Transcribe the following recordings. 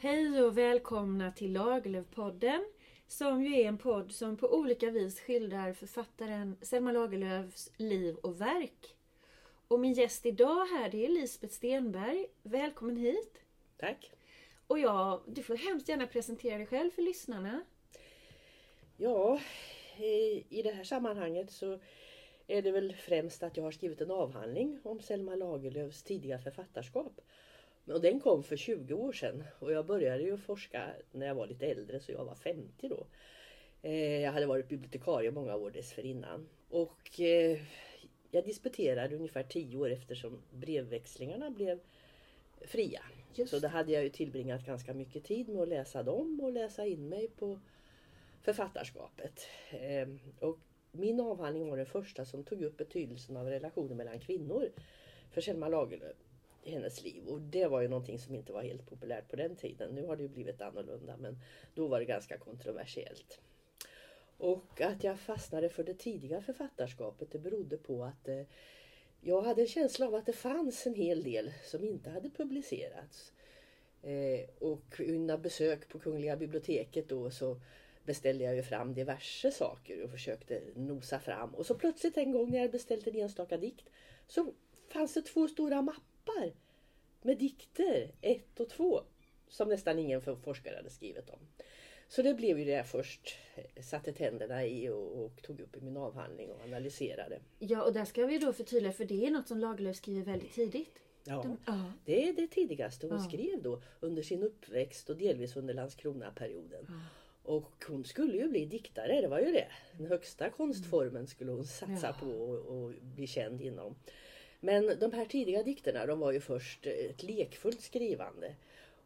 Hej och välkomna till Lagerlöf-podden som ju är en podd som på olika vis skildrar författaren Selma Lagerlöfs liv och verk. Och min gäst idag här det är Lisbeth Stenberg. Välkommen hit! Tack! Och ja, du får hemskt gärna presentera dig själv för lyssnarna. Ja, i det här sammanhanget så är det väl främst att jag har skrivit en avhandling om Selma Lagerlöfs tidiga författarskap. Och den kom för 20 år sedan och jag började ju forska när jag var lite äldre så jag var 50 då. Eh, jag hade varit bibliotekarie många år dessförinnan. Och eh, jag disputerade ungefär 10 år eftersom brevväxlingarna blev fria. Just. Så då hade jag ju tillbringat ganska mycket tid med att läsa dem och läsa in mig på författarskapet. Ehm, och min avhandling var den första som tog upp betydelsen av relationer mellan kvinnor för Selma Lagerlöf i hennes liv. Och det var ju någonting som inte var helt populärt på den tiden. Nu har det ju blivit annorlunda men då var det ganska kontroversiellt. Och att jag fastnade för det tidiga författarskapet det berodde på att eh, jag hade en känsla av att det fanns en hel del som inte hade publicerats. Eh, och under besök på Kungliga biblioteket då så beställde jag ju fram diverse saker och försökte nosa fram. Och så plötsligt en gång när jag beställt en enstaka dikt så fanns det två stora mappar med dikter, ett och två, som nästan ingen forskare hade skrivit om. Så det blev ju det jag först satte tänderna i och, och, tog upp i min avhandling och analyserade. Ja, och där ska vi då förtydliga, för det är något som Lagerlöf skriver väldigt tidigt. Ja, De, det är det tidigaste hon ja. skrev då under sin uppväxt och delvis under Landskrona-perioden. Ja. Och hon skulle ju bli diktare, det var ju det. Den högsta konstformen skulle hon satsa ja. på och, och, bli känd inom. Men de här tidiga dikterna de var ju först eh, ett lekfullt skrivande.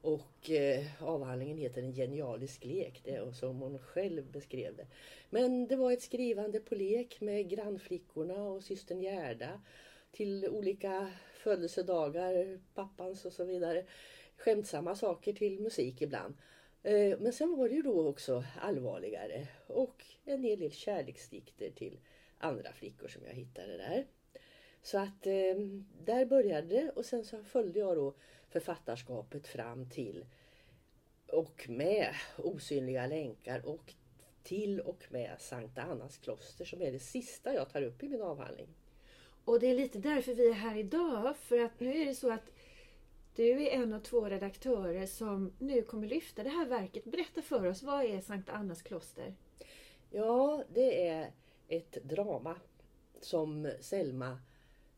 Och eh, avhandlingen heter En genialisk lek, det är som hon själv beskrev det. Men det var ett skrivande på lek med grannflickorna och systern Gerda till olika födelsedagar, pappans och så vidare. Skämtsamma saker till musik ibland. Eh, men sen var det ju då också allvarligare och en hel del kärleksdikter till andra flickor som jag hittade där. Så att eh, där började det och sen så följde jag då författarskapet fram till och med Osynliga länkar och till och med Sankta Annas kloster som är det sista jag tar upp i min avhandling. Och det är lite därför vi är här idag för att nu är det så att du är en av två redaktörer som nu kommer lyfta det här verket. Berätta för oss, vad är Sankt Annas kloster? Ja, det är ett drama som Selma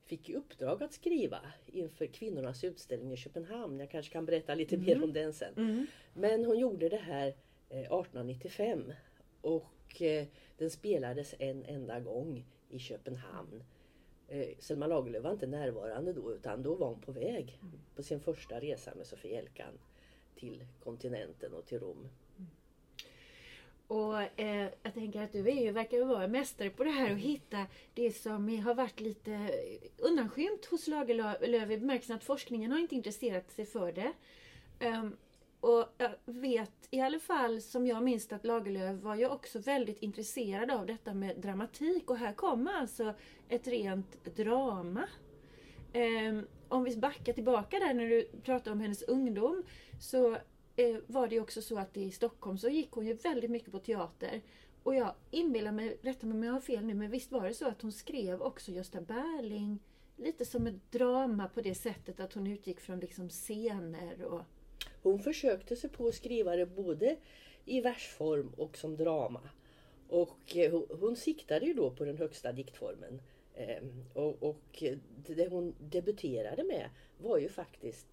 fick i uppdrag att skriva inför kvinnornas utställning i Köpenhamn. Jag kanske kan berätta lite mm. mer om den sen. Mm. Men hon gjorde det här 1895 eh, och eh, den spelades en enda gång i Köpenhamn Eh, Selma Lagerlöf var inte närvarande då utan då var hon på väg mm. på sin första resa med Sofie Elkan till kontinenten och till Rom. Mm. Och eh, jag tänker att du är ju, verkar vara mästare på det här att hitta det som har varit lite undanskymt hos Lagerlöf i bemärkelsen att forskningen har inte intresserat sig för det. Um, och jag vet i alla fall som jag minns att Lagerlöf var ju också väldigt intresserad av detta med dramatik och här kommer alltså ett rent drama. Um, om vi backar tillbaka där när du pratade om hennes ungdom så Eh, var det också så att i Stockholm så gick hon ju väldigt mycket på teater. Och jag inbillar mig, rätta mig om jag har fel nu, men visst var det så att hon skrev också Gösta Berling lite som ett drama på det sättet att hon utgick från liksom scener och hon försökte sig på att skriva det både i versform och som drama. Och eh, hon siktade ju då på den högsta diktformen. Ehm, och, och det hon debuterade med var ju faktiskt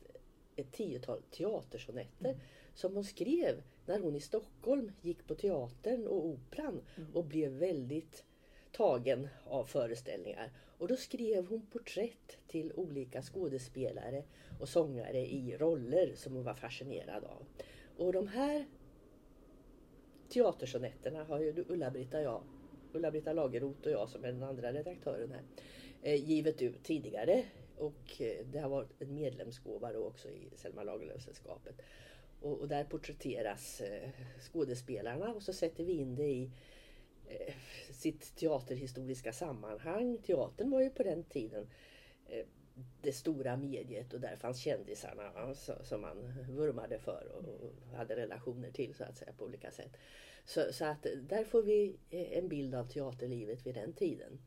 ett tiotal teatersonetter mm. som hon skrev när hon i Stockholm gick på teatern och operan mm. och blev väldigt tagen av föreställningar. Och då skrev hon porträtt till olika skådespelare och sångare i roller som hon var fascinerad av. Och de här teatersonetterna har ju Ulla-Britta jag, Ulla-Britta Lagerroth och jag som är den andra redaktören här, eh, givet ut tidigare. Och eh, det har varit en medlemsgåva då också i Selma Lagerlöf-sällskapet. Och, och, där porträtteras eh, skådespelarna och så sätter vi in det i Eh, sitt teaterhistoriska sammanhang. Teatern var ju på den tiden eh, det stora mediet och där fanns kändisarna som man vurmade för och hade relationer till så att säga på olika sätt. Så, så att eh, där får vi eh, en bild av teaterlivet vid den tiden.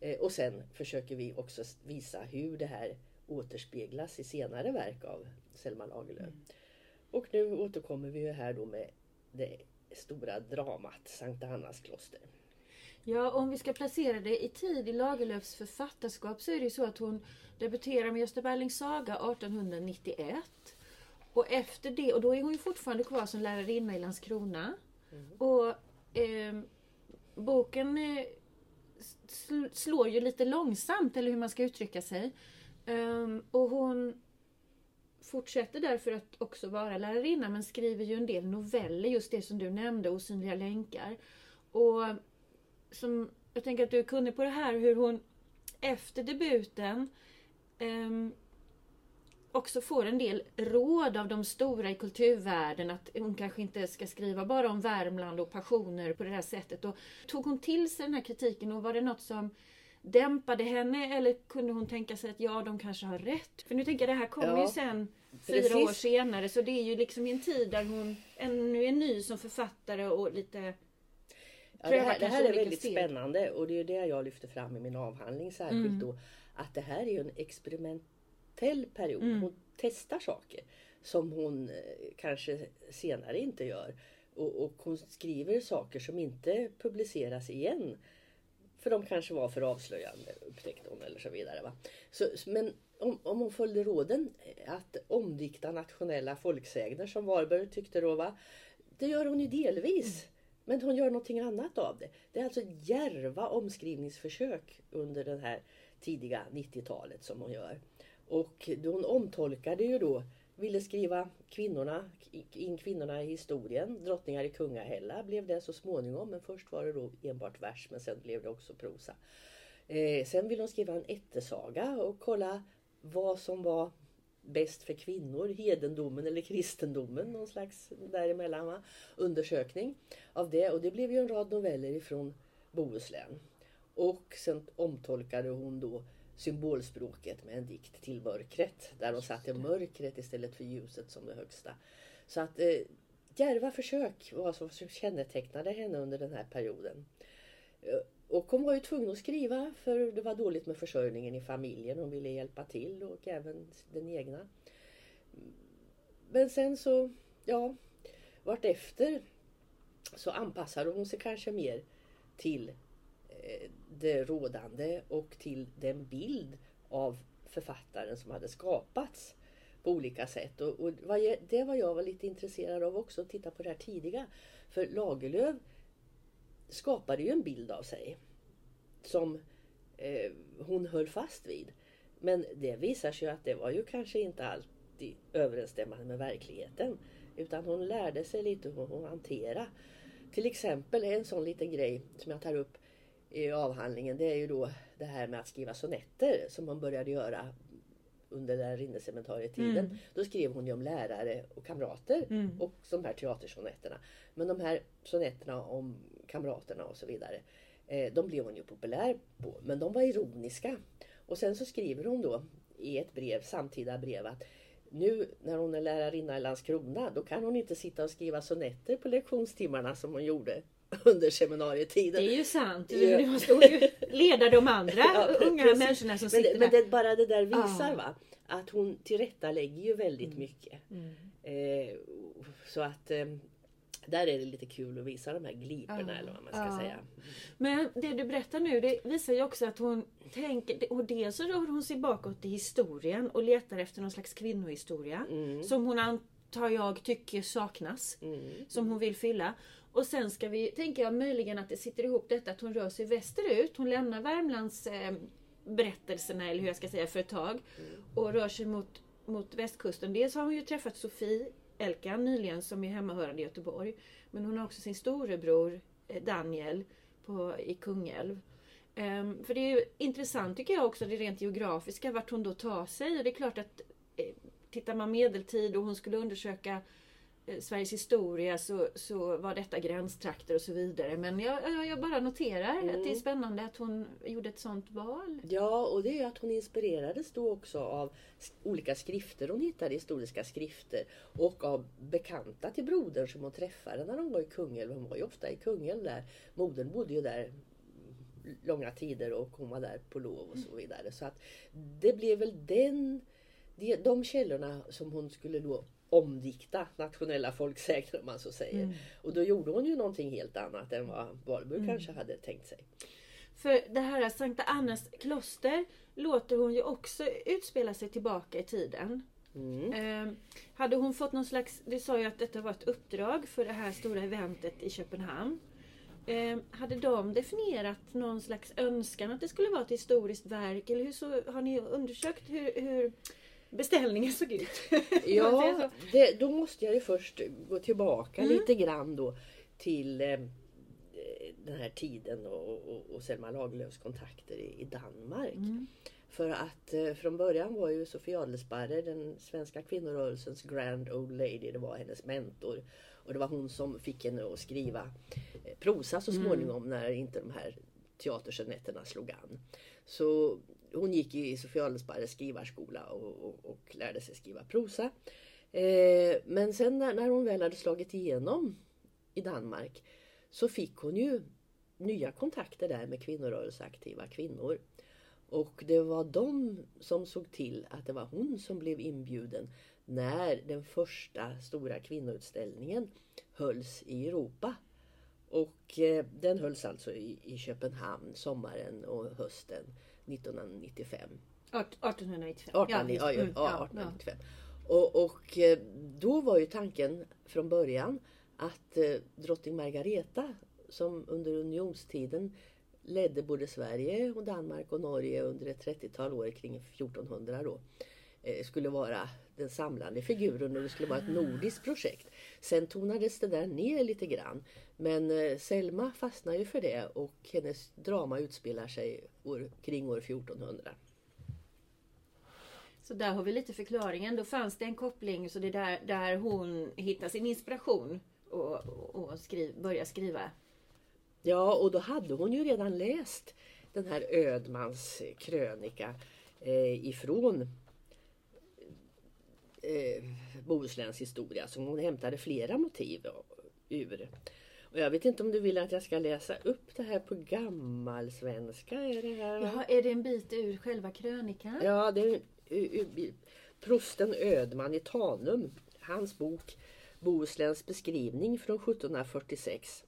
Eh, och sen försöker vi också visa hur det här återspeglas i senare verk av Selma Lagerlöf. Mm. Och nu återkommer vi här då med det stora dramat Sankta Annas kloster. Ja, om vi ska placera det i tid i Lagerlöfs författarskap så är det ju så att hon debuterar med Gösta Berlings saga 1891. Och efter det, och då är hon ju fortfarande kvar som lärarinna i Landskrona. Mm. Och eh, boken eh, sl slår ju lite långsamt, eller hur man ska uttrycka sig. Um, och hon fortsätter därför att också vara lärarinna men skriver ju en del noveller, just det som du nämnde, Osynliga länkar. Och som, jag tänker att du är kunnig på det här, hur hon efter debuten um, också får en del råd av de stora i kulturvärlden att hon kanske inte ska skriva bara om Värmland och passioner på det här sättet. Och tog hon till sig den här kritiken och var det något som dämpade henne eller kunde hon tänka sig att ja, de kanske har rätt? För nu tänker jag det här kommer ja, ju sen fyra precis. år senare så det är ju liksom i en tid där hon ännu är ny som författare och lite Ja, det, här, det här är väldigt steg. spännande och det är det jag lyfter fram i min avhandling särskilt mm. då. Att det här är en experimentell period. Mm. Hon testar saker som hon eh, kanske senare inte gör. Och, och hon skriver saker som inte publiceras igen. För de kanske var för avslöjande upptäckte hon eller så vidare. Va? Så, men om, om hon följde råden eh, att omdikta nationella folksägner som Warburg tyckte då. Va? Det gör hon ju delvis. Mm. Men hon gör någonting annat av det. Det är alltså djärva omskrivningsförsök under det här tidiga 90-talet som hon gör. Och hon omtolkade ju då, ville skriva kvinnorna, in kvinnorna i historien. Drottningar i Kungahälla blev det så småningom. Men först var det då enbart vers men sen blev det också prosa. Eh, sen ville hon skriva en ättesaga och kolla vad som var bäst för kvinnor, hedendomen eller kristendomen, någon slags däremellan va? undersökning av det. Och det blev ju en rad noveller ifrån Bohuslän. Och sen omtolkade hon då symbolspråket med en dikt till mörkret. Där hon satte mörkret istället för ljuset som det högsta. Så att eh, djärva försök var som kännetecknade henne under den här perioden. Eh, och hon var ju tvungen att skriva för det var dåligt med försörjningen i familjen. Hon ville hjälpa till och även den egna. Men sen så, ja, vartefter så anpassade hon sig kanske mer till det rådande och till den bild av författaren som hade skapats på olika sätt. Och, och det var jag var lite intresserad av också, att titta på det här tidiga. För Lagerlöf skapade ju en bild av sig som eh, hon höll fast vid. Men det visar sig att det var ju kanske inte alltid överensstämmande med verkligheten. Utan hon lärde sig lite hur att hantera. Till exempel en sån liten grej som jag tar upp i avhandlingen. Det är ju då det här med att skriva sonetter som hon började göra under lärarinneseminarietiden. Mm. Då skrev hon ju om lärare och kamrater mm. och de här teatersonetterna. Men de här sonetterna om kamraterna och så vidare. Eh, de blev hon ju populär på. Men de var ironiska. Och sen så skriver hon då i ett brev, samtida brev att nu när hon är lärarinna i Landskrona då kan hon inte sitta och skriva sonetter på lektionstimmarna som hon gjorde under seminarietiden. Det är ju sant. Ja. Du måste ju leda de andra ja, unga precis. människorna som sitter men, där. Men det, bara det där visar ah. va, att hon tillrättalägger ju väldigt mm. mycket. Mm. Eh, så att eh, där är det lite kul att visa de här gliporna ja, eller vad man ska ja. säga. Men det du berättar nu det visar ju också att hon tänker, och dels så rör hon sig bakåt i historien och letar efter någon slags kvinnohistoria. Mm. Som hon antar jag tycker saknas. Mm. Som hon vill fylla. Och sen ska vi, tänker jag möjligen att det sitter ihop detta att hon rör sig västerut. Hon lämnar Värmlands eh, berättelserna, eller hur jag ska säga, för ett tag. Mm. Och rör sig mot, mot västkusten. Dels har hon ju träffat Sofie Elkan nyligen som är hemmahörande i Göteborg. Men hon har också sin storebror eh, Daniel på, i Kungälv. Um, för det är intressant tycker jag också det rent geografiska vart hon då tar sig. Och det är klart att eh, tittar man medeltid och hon skulle undersöka Sveriges historia så, så var detta gränstrakter och så vidare. Men jag, jag, bara noterar att det är spännande att hon gjorde ett sånt val. Ja, och det är att hon inspirerades då också av olika skrifter hon hittade, historiska skrifter. Och av bekanta till brodern som hon träffade när de var i Kungälv. Hon var ju ofta i Kungälv där. Modern bodde ju där långa tider och hon var där på lov och så vidare. Så att det blev väl den, de, de källorna som hon skulle då omdikta nationella folksägner om man så säger. Och då gjorde hon ju någonting helt annat än vad Wahlberg kanske hade tänkt sig. För det här Sankta Annas kloster låter hon ju också utspela sig tillbaka i tiden. Mm. Eh, hade hon fått någon slags, du sa ju att detta var ett uppdrag för det här stora eventet i Köpenhamn. Eh, hade de definierat någon slags önskan att det skulle vara ett historiskt verk? Eller hur så, har ni undersökt hur, hur beställningen såg ut? Ja, det, då måste jag ju först gå tillbaka lite grann då till eh, den här tiden och, och, och Selma Lagerlöfs kontakter i, i Danmark. För att eh, från början var ju Sofie Adelsparre den svenska kvinnorörelsens grand old lady. Det var hennes mentor. Och det var hon som fick henne att skriva eh, prosa så småningom när inte de här teatergenetterna slog an. Så hon gick i Sofie Adelsparres skrivarskola och, och, och lärde sig skriva prosa. Eh, men sen när, när hon väl hade slagit igenom i Danmark så fick hon ju nya kontakter där med kvinnorörelseaktiva kvinnor. Och det var de som såg till att det var hon som blev inbjuden när den första stora kvinnoutställningen hölls i Europa. Och eh, den hölls alltså i, i Köpenhamn sommaren och hösten 1995. 1895. 18, Ja, ja, ja, mm, ja, ja, 1895. Och, och eh, då var ju tanken från början att eh, drottning Margareta som under unionstiden ledde både Sverige och Danmark och Norge under ett 30-tal år kring 1400 då eh, skulle vara den samlande figuren och det skulle vara ett nordiskt projekt. Sen tonades det där ner lite grann. Men eh, Selma fastnar ju för det och hennes drama utspelar sig år, kring år 1400. Så där har vi lite förklaringen. Då fanns det en koppling så det är där, där hon hittar sin inspiration och, och, och skriv, börjar skriva. Ja, och då hade hon ju redan läst den här Ödmans krönika eh, ifrån eh, Bohusläns historia som hon hämtade flera motiv ur. Och jag vet inte om du vill att jag ska läsa upp det här på gammalsvenska? Är det här? Jaha, är det en bit ur själva krönikan? Ja, det är prosten Ödman i Tanum. Hans bok Bohusläns beskrivning från 1746.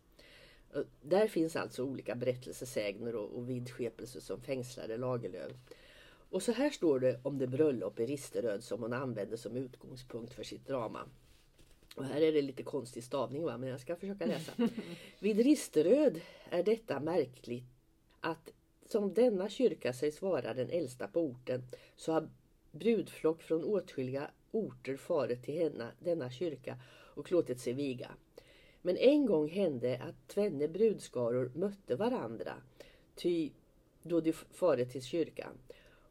Och Där finns alltså olika berättelsesägner och, och vidskepelser som fängslade Lagerlöf. Och så här står det om det bröllop i Risteröd som hon använde som utgångspunkt för sitt drama. Och här är det lite konstig stavning va, men jag ska försöka läsa. Vid Risteröd är detta märkligt att som denna kyrka sägs vara den äldsta på orten så har brudflock från åtskilliga orter farit till henne, denna kyrka och låtit sig viga. Men en gång hände att tvenne brudskaror mötte varandra, ty då de farit till kyrkan.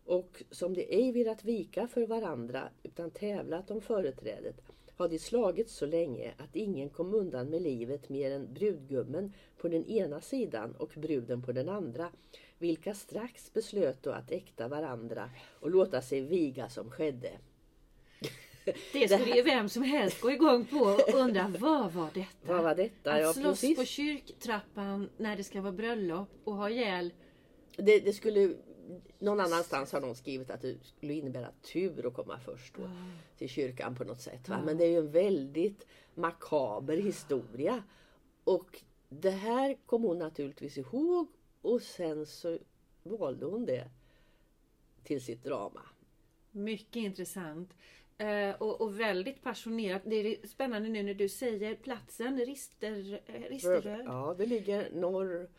Och som de ej velat vika för varandra utan tävlat om företrädet har de slagits så länge att ingen kom undan med livet mer än brudgummen på den ena sidan och bruden på den andra, vilka strax beslöt då att äkta varandra och låta sig viga som skedde. Det skulle ju vem som helst gå igång på och undra vad var detta? Vad var detta? Att Ja, slåss precis. på kyrktrappan när det ska vara bröllop och ha ihjäl Det, det skulle, någon annanstans har någon skrivit att det skulle innebära tur att komma först då, till kyrkan på något sätt. Va? Men det är ju en väldigt makaber historia. Och det här kom hon naturligtvis ihåg och sen så valde hon det till sitt drama. Mycket intressant. Eh, och, och väldigt passionerat. Det är spännande nu när du säger platsen, Rister, eh, Risteröd. Ja, det ligger norr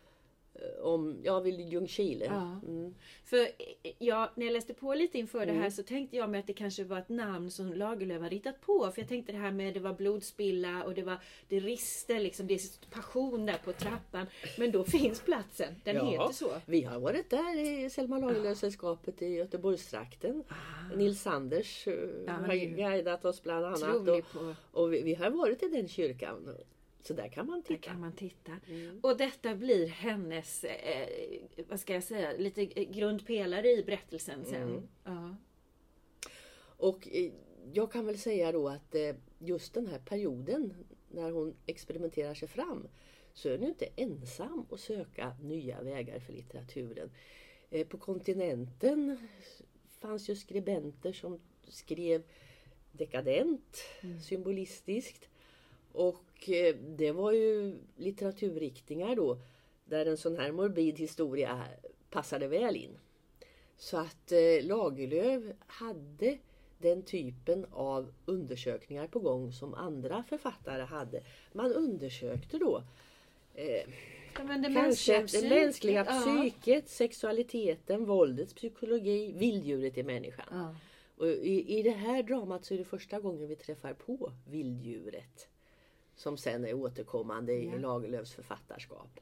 om, ja, vid Ljungskile. Ja. Mm. För eh, ja, när jag läste på lite inför det här så tänkte jag mig att det kanske var ett namn som Lagerlöf hade ritat på. För jag tänkte det här med det var blodspilla och det var det rister liksom, det är passion där på trappan. Men då finns platsen, den Ja, heter så. Vi har varit där i Selma Lagerlöf-sällskapet i Göteborgstrakten. Nils Sanders eh, Ja, har guidat oss bland annat. Och, och vi, vi har varit i den kyrkan. Så där kan man titta. kan man titta. Mm. Och detta blir hennes, eh, vad ska jag säga, lite grundpelare i berättelsen sen. Mm. Ja. Och eh, jag kan väl säga då att eh, just den här perioden när hon experimenterar sig fram så är hon ju inte ensam att söka nya vägar för litteraturen. Eh, På kontinenten fanns ju skribenter som skrev dekadent, symbolistiskt. Och eh, det var ju litteraturriktningar då där en sån här morbid historia passade väl in. Så att eh, Lagerlöf hade den typen av undersökningar på gång som andra författare hade. Man undersökte då eh, Ja, det kanske det mänskliga ja. psyket, sexualiteten, våldets psykologi, vilddjuret i människan. Ja. Och i, I det här dramat så är det första gången vi träffar på vilddjuret. Som sen är återkommande i Ja. Lagerlöfs författarskap.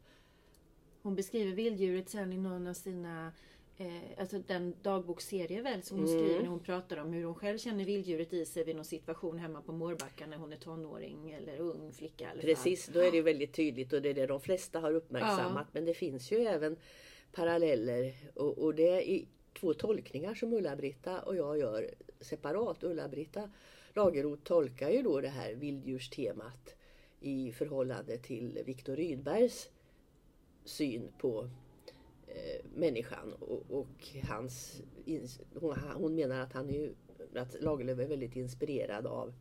Hon beskriver vilddjuret sen i någon av sina Eh, alltså den dagboksserie väl som hon Mm. skriver när hon pratar om hur hon själv känner vilddjuret i sig vid någon situation hemma på Mårbacka när hon är tonåring eller ung flicka. i alla fall. Precis, då är det väldigt tydligt och det är det de flesta har uppmärksammat. Men det finns ju även paralleller och, och det är i två tolkningar som Ulla-Britta och jag gör separat. Ulla-Britta Lagerroth tolkar ju då det här vilddjurstemat i förhållande till Viktor Rydbergs syn på eh, människan och, och hans, hon, hon menar att han är att Lagerlöf är väldigt inspirerad av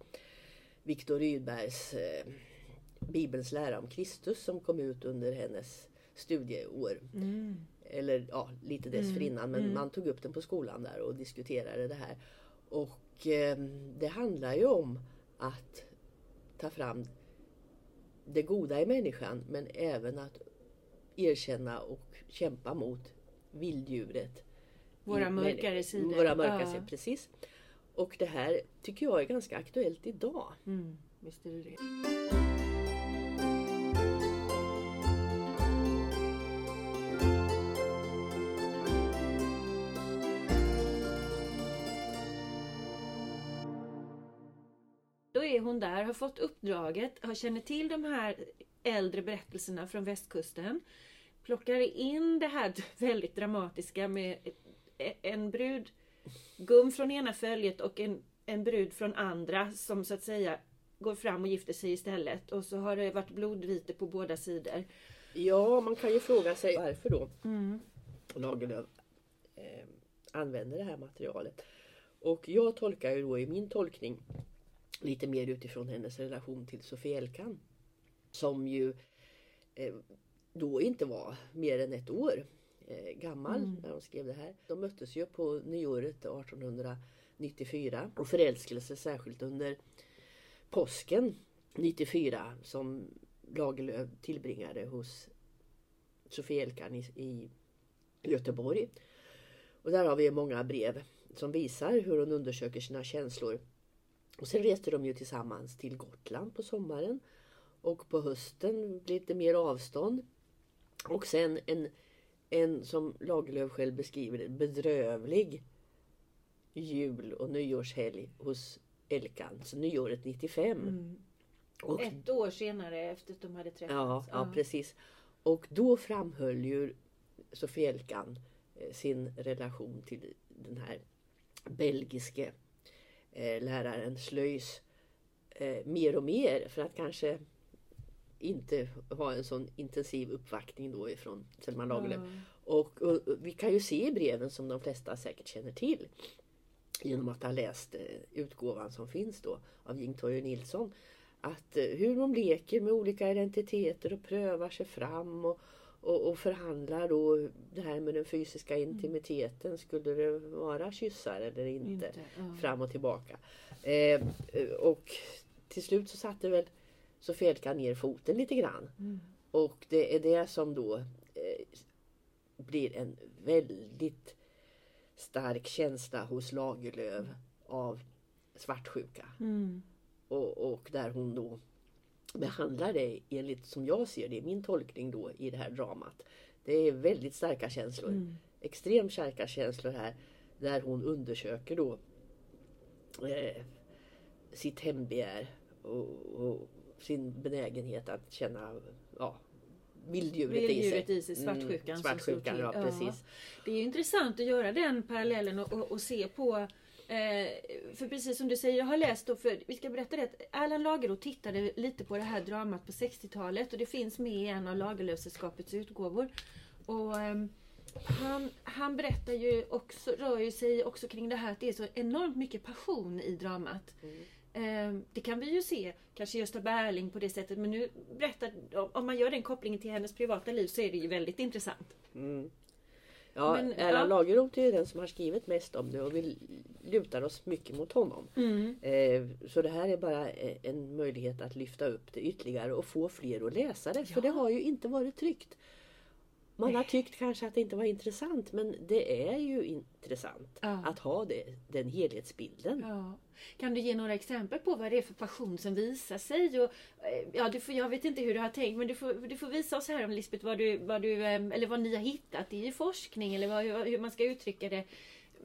Viktor Rydbergs eh, Bibelns lära om Kristus som kom ut under hennes studieår. Mm. Eller ja, lite dessförinnan men mm. man tog upp den på skolan där och diskuterade det här. Och eh, det handlar ju om att ta fram det goda i människan men även att erkänna och kämpa mot vilddjuret. Våra mörkare sidor. Våra mörka Ja. sidor, precis. Och det här tycker jag är ganska aktuellt idag. Mm. Visst är det det. Då är hon där, har fått uppdraget, har känner till de här äldre berättelserna från västkusten. Plockar in det här väldigt dramatiska med en brud gum från ena följet och en, en brud från andra som så att säga går fram och gifter sig istället. Och så har det varit blodvite på båda sidor. Ja, man kan ju fråga sig varför då Mm. Lagerlöf eh, använder det här materialet. Och jag tolkar ju då i min tolkning lite mer utifrån hennes relation till Sofie Elkan. Som ju eh, då inte var mer än ett år eh, gammal Mm. när hon skrev det här. De möttes ju på nyåret 1894 och förälskade sig särskilt under påsken 94 som Lagerlöf tillbringade hos Sofie Elkan i, i Göteborg. Och där har vi många brev som visar hur hon undersöker sina känslor. Och sen reste de ju tillsammans till Gotland på sommaren. Och på hösten det mer avstånd. Och sen en, en som Lagerlöf själv beskriver det, bedrövlig jul och nyårshelg hos Elkan. Så nyåret 95. Mm. Och Ett år senare efter att de hade träffats. Ja, ja, precis. Och då framhöll ju Sofie Elkan eh, sin relation till den här belgiske läraren Slöjs eh, mer och mer för att kanske inte ha en sån intensiv uppvaktning då ifrån Selma Lagerlöf. Ja. Och, och, och vi kan ju se i breven som de flesta säkert känner till genom att ha läst eh, utgåvan som finns då av Jing-Toje Nilsson. Att eh, hur de leker med olika identiteter och prövar sig fram och, och, och förhandlar då det här med den fysiska intimiteten. Skulle det vara kyssar eller inte? Inte, ja. Fram och tillbaka. Eh, och till slut så satte väl Sofie Elkan ner foten lite grann. Mm. Och det är det som då eh, blir en väldigt stark känsla hos Lagerlöf av svartsjuka. Mm. Och, och där hon då behandlar det enligt som jag ser det, min tolkning då i det här dramat. Det är väldigt starka känslor. Mm. Extremt starka känslor här. Där hon undersöker då eh, sitt hembegär och, och sin benägenhet att känna ja, vilddjuret, Vilddjuret i i sig. sig, svartsjukan. som svartsjukan, ja, precis. Det är intressant att göra den parallellen och, och, och se på för precis som du säger, jag har läst då, för vi ska berätta det, att Erland Lagerlöf tittade lite på det här dramat på 60-talet och det finns med i en av Lagerlöfsällskapets utgåvor. Och, ehm, han, han berättar ju också, rör ju sig också kring det här att det är så enormt mycket passion i dramat. Eh, Det kan vi ju se, kanske Gösta Berling på det sättet, men nu berättar, om man gör den kopplingen till hennes privata liv så är det ju väldigt intressant. Mm. Ja, Men, Erland ja. Lagerroth är den som har skrivit mest om det och vi lutar oss mycket mot honom. Mm. Eh, så det här är bara eh, en möjlighet att lyfta upp det ytterligare och få fler att läsa det. För Ja. det har ju inte varit tryckt. Man har tyckt kanske att det inte var intressant men det är ju intressant Ja. att ha det, den helhetsbilden. Ja. Kan du ge några exempel på vad det är för passion som visar sig? Och, eh, ja, du får, jag vet inte hur du har tänkt men du får, du får visa oss här Lisbeth vad, du, vad, du, eh, eller vad ni har hittat i forskning eller vad, hur, hur man ska uttrycka det.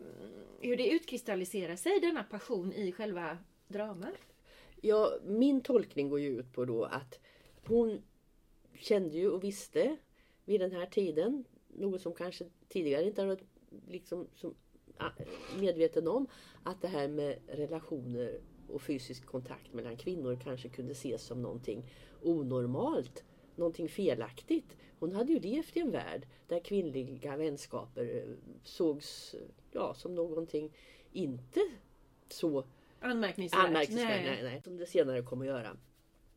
Mm, Hur det utkristalliserar sig denna passion i själva dramat. Ja, min tolkning går ju ut på då att hon kände ju och visste vid den här tiden, något som kanske tidigare inte har varit liksom som, ah, medveten om, att det här med relationer och fysisk kontakt mellan kvinnor kanske kunde ses som någonting onormalt, någonting felaktigt. Hon hade ju levt i en värld där kvinnliga vänskaper eh, sågs eh, ja, som någonting inte så Anmärkningsvärt. anmärkningsvärt, nej. Nej, som det senare kommer att göra.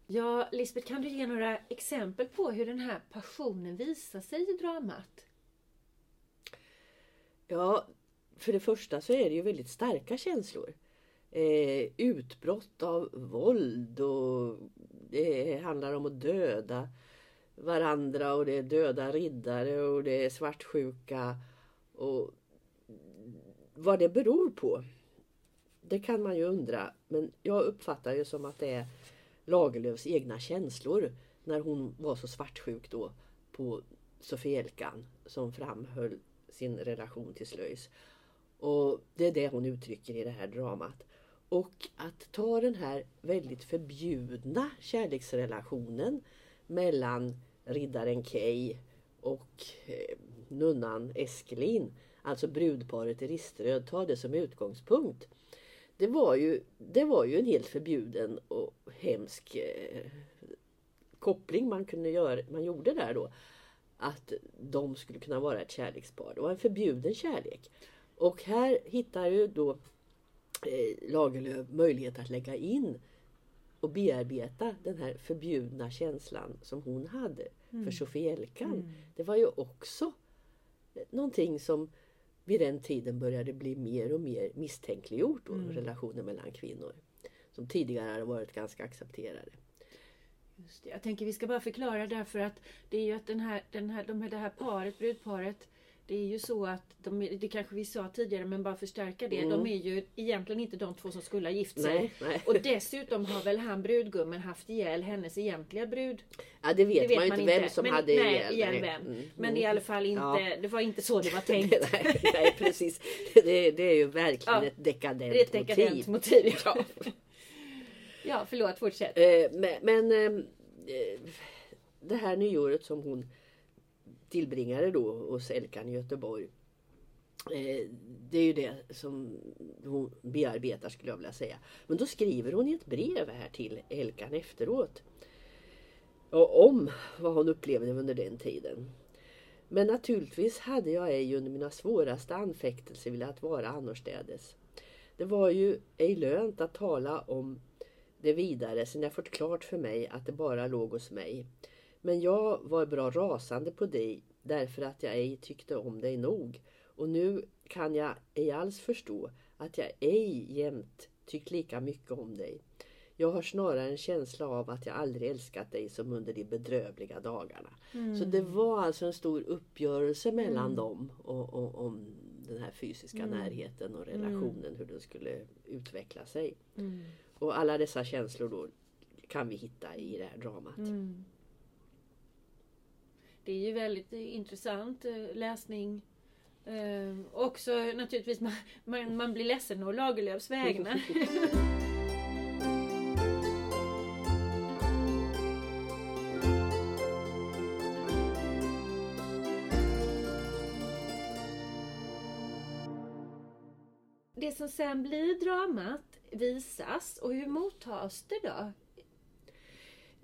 Ja, Lisbeth, kan du ge några exempel på hur den här passionen visar sig i dramat? Ja, för det första så är det ju väldigt starka känslor. Eh, utbrott av våld och det handlar om att döda varandra och det är döda riddare och det är svartsjuka. Och vad det beror på, det kan man ju undra. Men jag uppfattar ju som att det är Lagerlöfs egna känslor när hon var så svartsjuk då på Sofielkan som framhöll sin relation till Slöjs. Och det är det hon uttrycker i det här dramat. Och att ta den här väldigt förbjudna kärleksrelationen mellan riddaren Kay och eh, nunnan Eskelin, alltså brudparet i Riströd, ta det som utgångspunkt. Det var ju, det var ju en helt förbjuden och hemsk eh, koppling man kunde göra, man gjorde där då. Att de skulle kunna vara ett kärlekspar. Det var en förbjuden kärlek. Och här hittar ju då eh, Lagerlöf möjlighet att lägga in och bearbeta den här förbjudna känslan som hon hade för Sofielkan. Det var ju också någonting som vid den tiden började bli mer och mer misstänkliggjort då, relationer mellan kvinnor. Som tidigare hade varit ganska accepterade. Just det. Jag tänker vi ska bara förklara därför att det är ju att den här, den här, de här, det här paret, brudparet, det är ju så att, de, det kanske vi sa tidigare men bara förstärka det, de är ju egentligen inte de två som skulle ha gift sig. Mm. Nej, nej. Och dessutom har väl han brudgummen haft ihjäl hennes egentliga brud. Ja, det vet, Det man ju inte vem som men, hade nej, ihjäl. ihjäl vem. Mm, Men mm. i alla fall inte, Ja. det var inte så det var tänkt. nej, nej, precis. Det, det är ju verkligen Ja, ett dekadent, Det är ett dekadent motiv. motiv. Ja. ja, förlåt, fortsätt. Eh, men men eh, det här nyåret som hon tillbringade då hos Elkan i Göteborg. Eh, det är ju det som hon bearbetar skulle jag vilja säga. Men då skriver hon i ett brev här till Elkan efteråt. Och om vad hon upplevde under den tiden. Men naturligtvis hade jag ej under mina svåraste anfäktelser velat vara annorstädes. Det var ju ej lönt att tala om det vidare sen jag fått klart för mig att det bara låg hos mig. Men jag var bra rasande på dig därför att jag ej tyckte om dig nog. Och nu kan jag ej alls förstå att jag ej jämt tyckt lika mycket om dig. Jag har snarare en känsla av att jag aldrig älskat dig som under de bedrövliga dagarna. Mm. Så det var alltså en stor uppgörelse mellan dem och, och, om den här fysiska Mm. närheten och relationen, hur den skulle utveckla sig. Mm. Och alla dessa känslor då kan vi hitta i det här dramat. Det är ju väldigt intressant eh, läsning. Eh, också naturligtvis, man, man, man blir ledsen å Lagerlöfs vägnar. Det som sen blir dramat visas och hur mottas det då?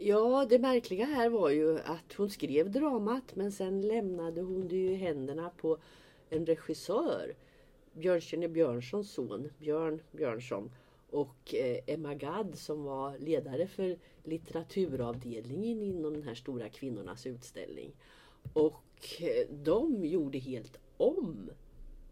Ja, det märkliga här var ju att hon skrev dramat men sen lämnade hon det ju i händerna på en regissör. Björnstjerne Björnssons son, Björn Björnsson och eh, Emma Gadd som var ledare för litteraturavdelningen inom den här stora kvinnornas utställning. Och eh, de gjorde helt om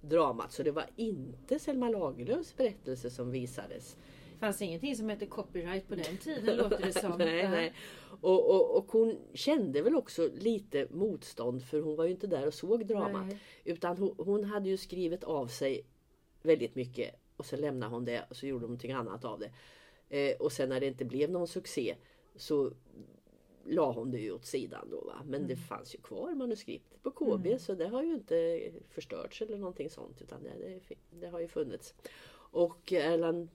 dramat så det var inte Selma Lagerlöfs berättelse som visades. Det fanns ingenting som hette copyright på den tiden låter det som. nej, nej. Och, och, och hon kände väl också lite motstånd för hon var ju inte där och såg dramat. Nej. Utan hon, hon hade ju skrivit av sig väldigt mycket och så lämnade hon det och så gjorde hon någonting annat av det. Eh, och sen när det inte blev någon succé så la hon det ju åt sidan då. Va? Men det fanns ju kvar manuskriptet på KB så det har ju inte förstörts eller någonting sånt utan det, det, det har ju funnits. Och Erland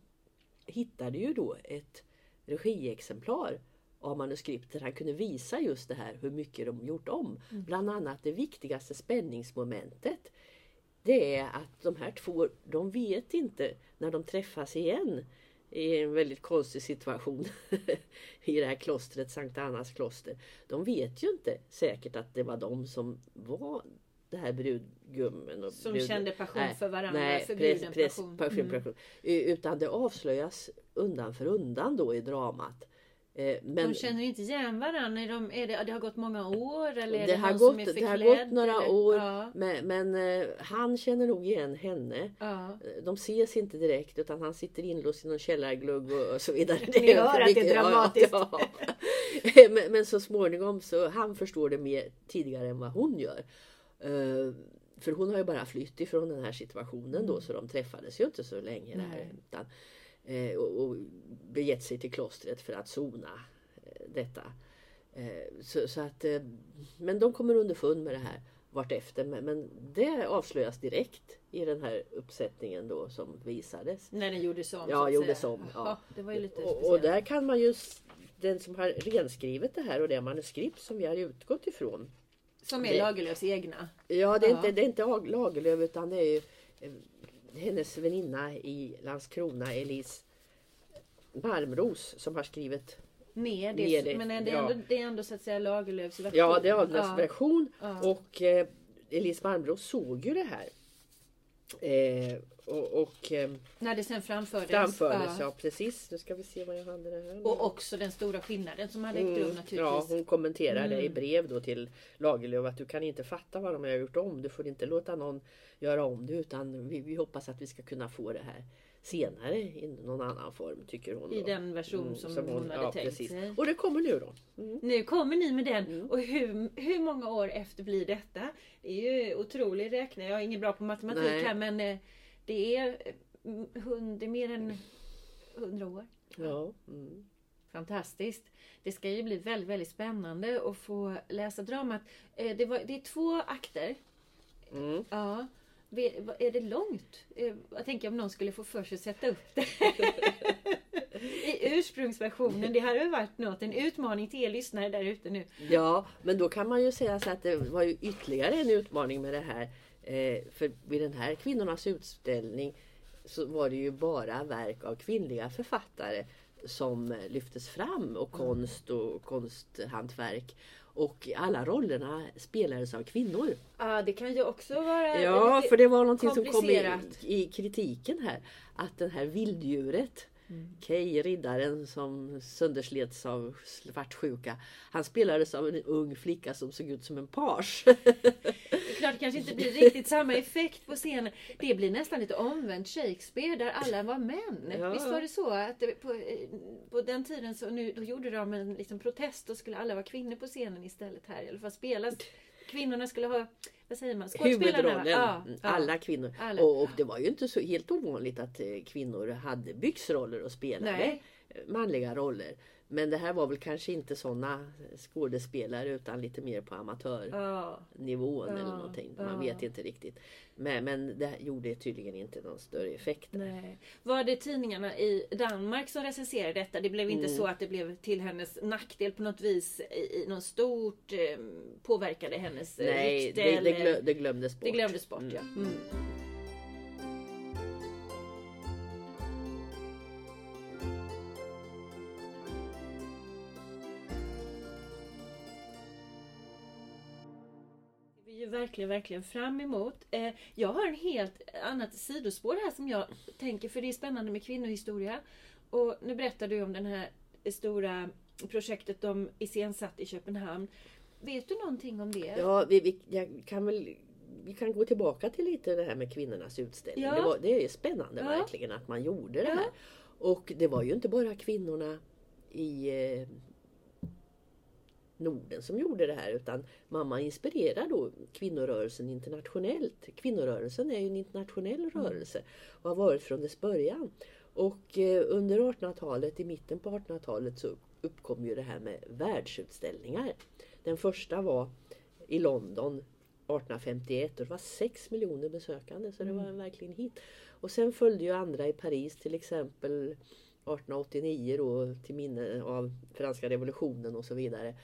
hittade ju då ett regiexemplar av manuskriptet. Han kunde visa just det här hur mycket de gjort om. Bland annat det viktigaste spänningsmomentet. Det är att de här två, de vet inte när de träffas igen i en väldigt konstig situation i det här klostret, Sankt Annas kloster. De vet ju inte säkert att det var de som var det här brudgummen. Och Som brud- kände passion Nej, för varandra, Nej, förbjuden press, passion. passion. Mm. passion. Eh, Utan det avslöjas undan för undan då i dramat. Eh, Men De känner inte igen varandra. Är de, är det, det har gått många år eller är det, det, har gått, som är det har gått några eller? år Ja, men, men eh, han känner nog igen henne. ja. De ses inte direkt utan han sitter inlåst i någon källarglugg och, och så vidare. Ni hör att det är dramatiskt. Ja. men, men så småningom så han förstår det mer tidigare än vad hon gör. Eh, För hon har ju bara flytt ifrån den här situationen då så de träffades ju inte så länge där. Utan, eh, och, och begett sig till klostret för att sona eh, detta. Så, så att, men de kommer underfund med det här vartefter. Men, men det avslöjas direkt i den här uppsättningen då som visades. När den gjordes om. Ja, gjordes om, ja. Det var ju lite Och, och där kan man ju, den som har renskrivit det här och det manuskript som vi har utgått ifrån. Som är det- Lagerlöfs egna. Ja, det är, Ja. Inte, det är inte Ag- Lagerlöf utan det är ju eh, hennes väninna i Landskrona, Elise Malmros, som har skrivit Ner det, Ner det, men är det, ja. ändå, det är ändå så att säga Lagerlöfs version. Ja, det är Ahlgrens Ja. version. Och eh, Elise Malmros såg ju det här. Eh, och och eh, När det sen framfördes. framfördes, Ja. ja. precis. Nu ska vi se vad jag hade det här. Och också den stora skillnaden som hade ägt rum Mm, naturligtvis. Ja, hon kommenterade Mm. i brev då till Lagerlöf att du kan inte fatta vad de har gjort om. Du får inte låta någon göra om det utan vi, vi hoppas att vi ska kunna få det här senare i någon annan form tycker hon. I då. den version Mm, som, hon hade ja, tänkt precis. sig. Och det kommer nu då. Mm. Nu kommer ni med den. Mm. Och hur, hur många år efter blir detta? Det är ju otrolig räkning. Jag är ingen bra på matematik Nej. här men eh, det är, eh, hund, det är mer än hundra år. Ja. Mm. Fantastiskt. Det ska ju bli väldigt, väldigt spännande att få läsa dramat. Eh, Det, var, det är två akter. Mm. Ja. Är det långt? Eh, Jag tänker om någon skulle få för sig att sätta upp det. I ursprungsversionen. Det hade väl varit något. En utmaning till er lyssnare där ute nu. Ja, men då kan man ju säga så att det var ju ytterligare en utmaning med det här. Eh, för vid den här kvinnornas utställning så var det ju bara verk av kvinnliga författare som eh, lyftes fram och konst och konsthantverk. Och alla rollerna spelades av kvinnor. Ja, det kan ju också vara Ja, för det var någonting som kom i, i kritiken här. Att den här vilddjuret, Kay, riddaren som sönderslets av svartsjuka. Han spelades av en ung flicka som såg ut som en page. Klart det kanske inte blir riktigt samma effekt på scenen. Det blir nästan lite omvänt Shakespeare där alla var män. Ja. Visst var det så? Att det, på, eh, på den tiden så nu, då gjorde de en liksom, protest och skulle alla vara kvinnor på scenen istället här. Alla fall spelas. Kvinnorna skulle ha, vad säger man, skådespelarna? Ja. Alla kvinnor. Alla. Och, och det var ju inte så helt ovanligt att eh, kvinnor hade byxroller och spelade Nej. manliga roller. Men det här var väl kanske inte sådana skådespelare utan lite mer på amatörnivån Ja. eller Ja, någonting. ja. Man vet inte riktigt. Men, men det gjorde tydligen inte någon större effekt. Nej. Var det tidningarna i Danmark som recenserade detta? Det blev inte Mm. så att det blev till hennes nackdel på något vis i, i något stort eh, påverkade hennes Nej, rykte? det, det, eller- glö, det glömdes bort. det glömdes bort Mm. ja. Mm. Ju verkligen, verkligen fram emot. Eh, jag har en helt annat sidospår här som jag tänker, för det är spännande med kvinnohistoria. Och nu berättar du om det här stora projektet de iscensatt i Köpenhamn. Vet du någonting om det? Ja, vi, vi, jag kan väl, vi kan gå tillbaka till lite det här med kvinnornas utställning. Ja. Det, var, det är spännande Ja. verkligen att man gjorde det Ja. här. Och det var ju inte bara kvinnorna i eh, Norden som gjorde det här utan mamma inspirerar då kvinnorörelsen internationellt. Kvinnorörelsen är ju en internationell Mm. rörelse och har varit från dess början. Och eh, under 1800-talet, i mitten på 1800-talet så uppkom ju det här med världsutställningar. Den första var i London 1851 och det var 6 miljoner besökande så det var verkligen hit. Och sen följde ju andra i Paris till exempel 1889 då till minne av franska revolutionen och så vidare.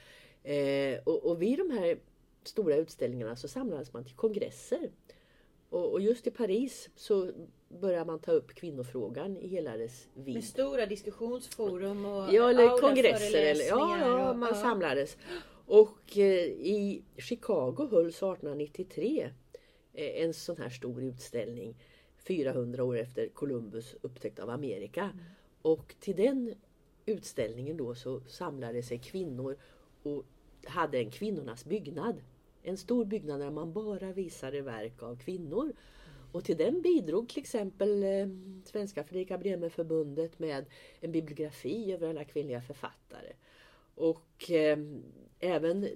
Eh, och, och vid de här stora utställningarna så samlades man till kongresser. Och, och just i Paris så började man ta upp kvinnofrågan i hela dess vidd. Med stora diskussionsforum och Ja, eller kongresser. Eller, ja, ja, man ja. samlades. Och eh, i Chicago hölls 1893 eh, en sån här stor utställning. 400 år efter Columbus upptäckt av Amerika. Mm. Och till den utställningen då så samlade sig kvinnor och hade en kvinnornas byggnad. En stor byggnad där man bara visade verk av kvinnor. Och till den bidrog till exempel eh, Svenska Fredrika Bremer-förbundet med en bibliografi över alla kvinnliga författare. Och eh, även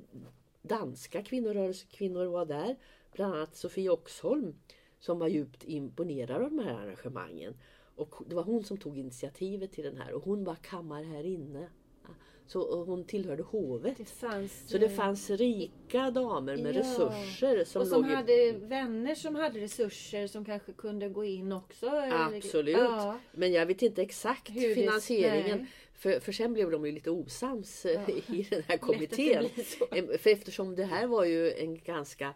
danska kvinnorörelsekvinnor var där. Bland annat Sofie Oxholm som var djupt imponerad av de här arrangemangen. Och det var hon som tog initiativet till den här och hon var kammarherrinne. Så hon tillhörde hovet. Det fanns, Så det eh, fanns rika damer med Ja. resurser som, och som låg i hade vänner som hade resurser som kanske kunde gå in också. eller- Absolut. Ja, Men jag vet inte exakt Hur finansieringen. För, för sen blev de ju lite osams eh, Ja. i den här kommittén. Eh, För eftersom det här var ju en ganska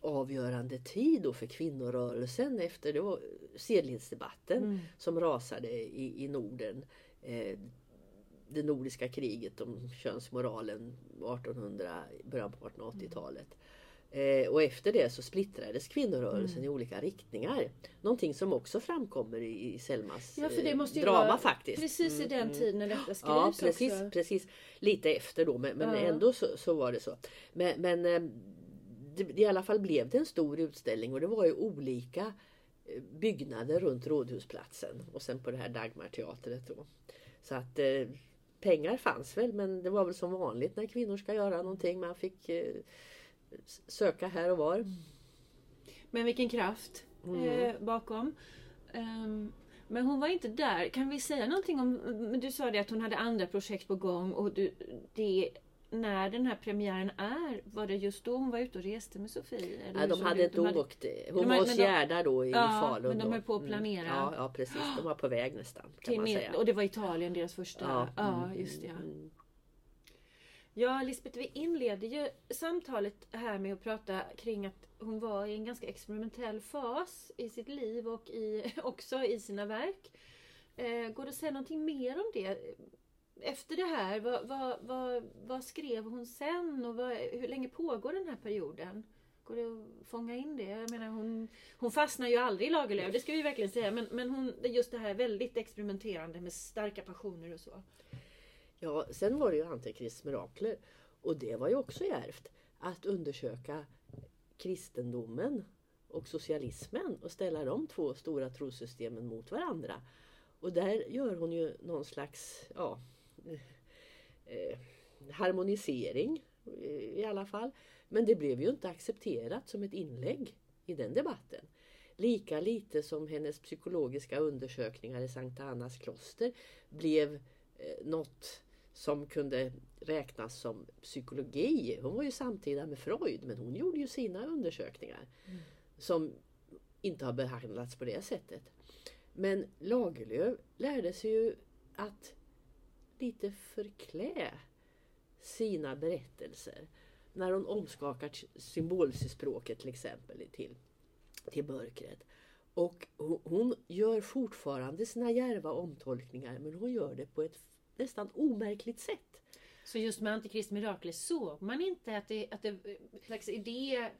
avgörande tid då för kvinnorörelsen efter det sedlighetsdebatten Mm. som rasade i, i Norden. Eh, det nordiska kriget om könsmoralen 1800, början på 1880-talet. Eh, och efter det så splittrades kvinnorörelsen Mm. i olika riktningar. Någonting som också framkommer i, i Selmas Ja, för det eh, måste ju drama vara faktiskt. precis i Mm, den mm. tiden när detta skrivs Ja precis, också. precis. Lite efter då men, men Ja. ändå så, så var det så. Men, men eh, det, i alla fall blev det en stor utställning och det var ju olika eh, byggnader runt Rådhusplatsen och sen på det här Dagmarteatret då. Så att pengar fanns väl men det var väl som vanligt när kvinnor ska göra någonting. Man fick eh, söka här och var. Men vilken kraft Mm. eh, bakom. Ehm, men hon var inte där. Kan vi säga någonting om... Du sa det att hon hade andra projekt på gång och du, det, när den här premiären är, var det just då hon var ute och reste med Sofie? Eller Nej, de hade inte De hade- åkt. Hon var hos Gerda då i Ja, Falun. men de höll på att planera. Ja, ja precis. De var på väg nästan. Kan man säga. och det var Italien, deras första... Ja, mm, just det. Ja. mm. Ja, Lisbeth, vi inleder ju samtalet här med att prata kring att hon var i en ganska experimentell fas i sitt liv och i, också i sina verk. Eh, går det att säga någonting mer om det? Efter det här, vad, vad, vad, vad skrev hon sen och vad, hur länge pågår den här perioden? Går det att fånga in det? Jag menar, hon, hon fastnar ju aldrig i Lagerlöf, det ska vi verkligen säga. Men, men hon, just det här väldigt experimenterande med starka passioner och så. Ja, sen var det ju Antikrists mirakler. Och det var ju också djärvt att undersöka kristendomen och socialismen och ställa de två stora trossystemen mot varandra. Och där gör hon ju någon slags ja, eh, harmonisering eh, i alla fall. Men det blev ju inte accepterat som ett inlägg i den debatten. Lika lite som hennes psykologiska undersökningar i Sankta Annas kloster blev eh, något som kunde räknas som psykologi. Hon var ju samtida med Freud men hon gjorde ju sina undersökningar mm. som inte har behandlats på det sättet. Men Lagerlöf lärde sig ju att lite förklä sina berättelser. När hon omskakar symbolspråket till exempel till, till mörkret. Och hon gör fortfarande sina järva omtolkningar men hon gör det på ett nästan omärkligt sätt. Så just med Antikrist Mirakler såg man inte att det, att det eh, slags idé,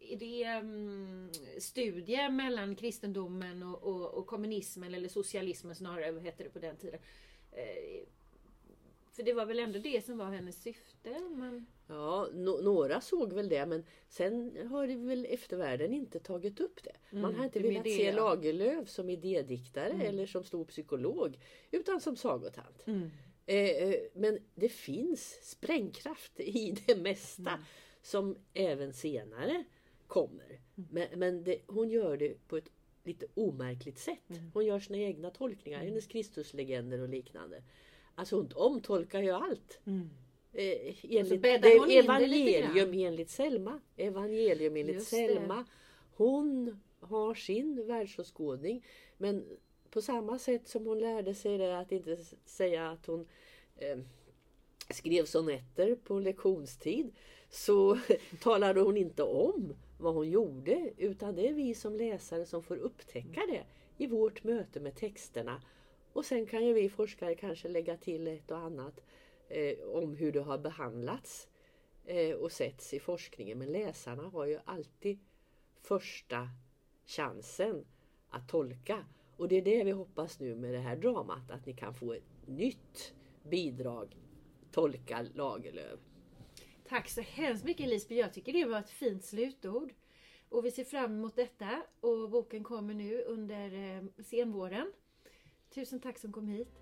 idé mm, studie mellan kristendomen och, och, och, kommunismen eller socialismen snarare, vad hette det på den tiden. Eh, för det var väl ändå det som var hennes syfte? Men... Ja, no några såg väl det men sen har det väl eftervärlden inte tagit upp det. Man mm, har inte velat se ja. Lagerlöf som idédiktare mm. eller som stor psykolog utan som sagotant. Mm. Eh, eh, men det finns sprängkraft i det mesta mm. som även senare kommer. Mm. Men, men det, hon gör det på ett lite omärkligt sätt. Mm. Hon gör sina egna tolkningar, hennes Kristuslegender och liknande. Alltså hon omtolkar ju allt. Mm. Eh, enligt, det, evangelium enligt Selma. Evangelium enligt Selma. Hon har sin världsåskådning. Men på samma sätt som hon lärde sig det att inte säga att hon eh, skrev sonetter på lektionstid så talade hon inte om vad hon gjorde utan det är vi som läsare som får upptäcka det i vårt möte med texterna. Och sen kan ju vi forskare kanske lägga till ett och annat eh, om hur det har behandlats eh, och setts i forskningen. Men läsarna har ju alltid första chansen att tolka. Och det är det vi hoppas nu med det här dramat, att ni kan få ett nytt bidrag, Tolka Lagerlöf. Tack så hemskt mycket Lisbeth. Jag tycker det var ett fint slutord. Och vi ser fram emot detta och boken kommer nu under eh, senvåren. Tusen tack som kom hit.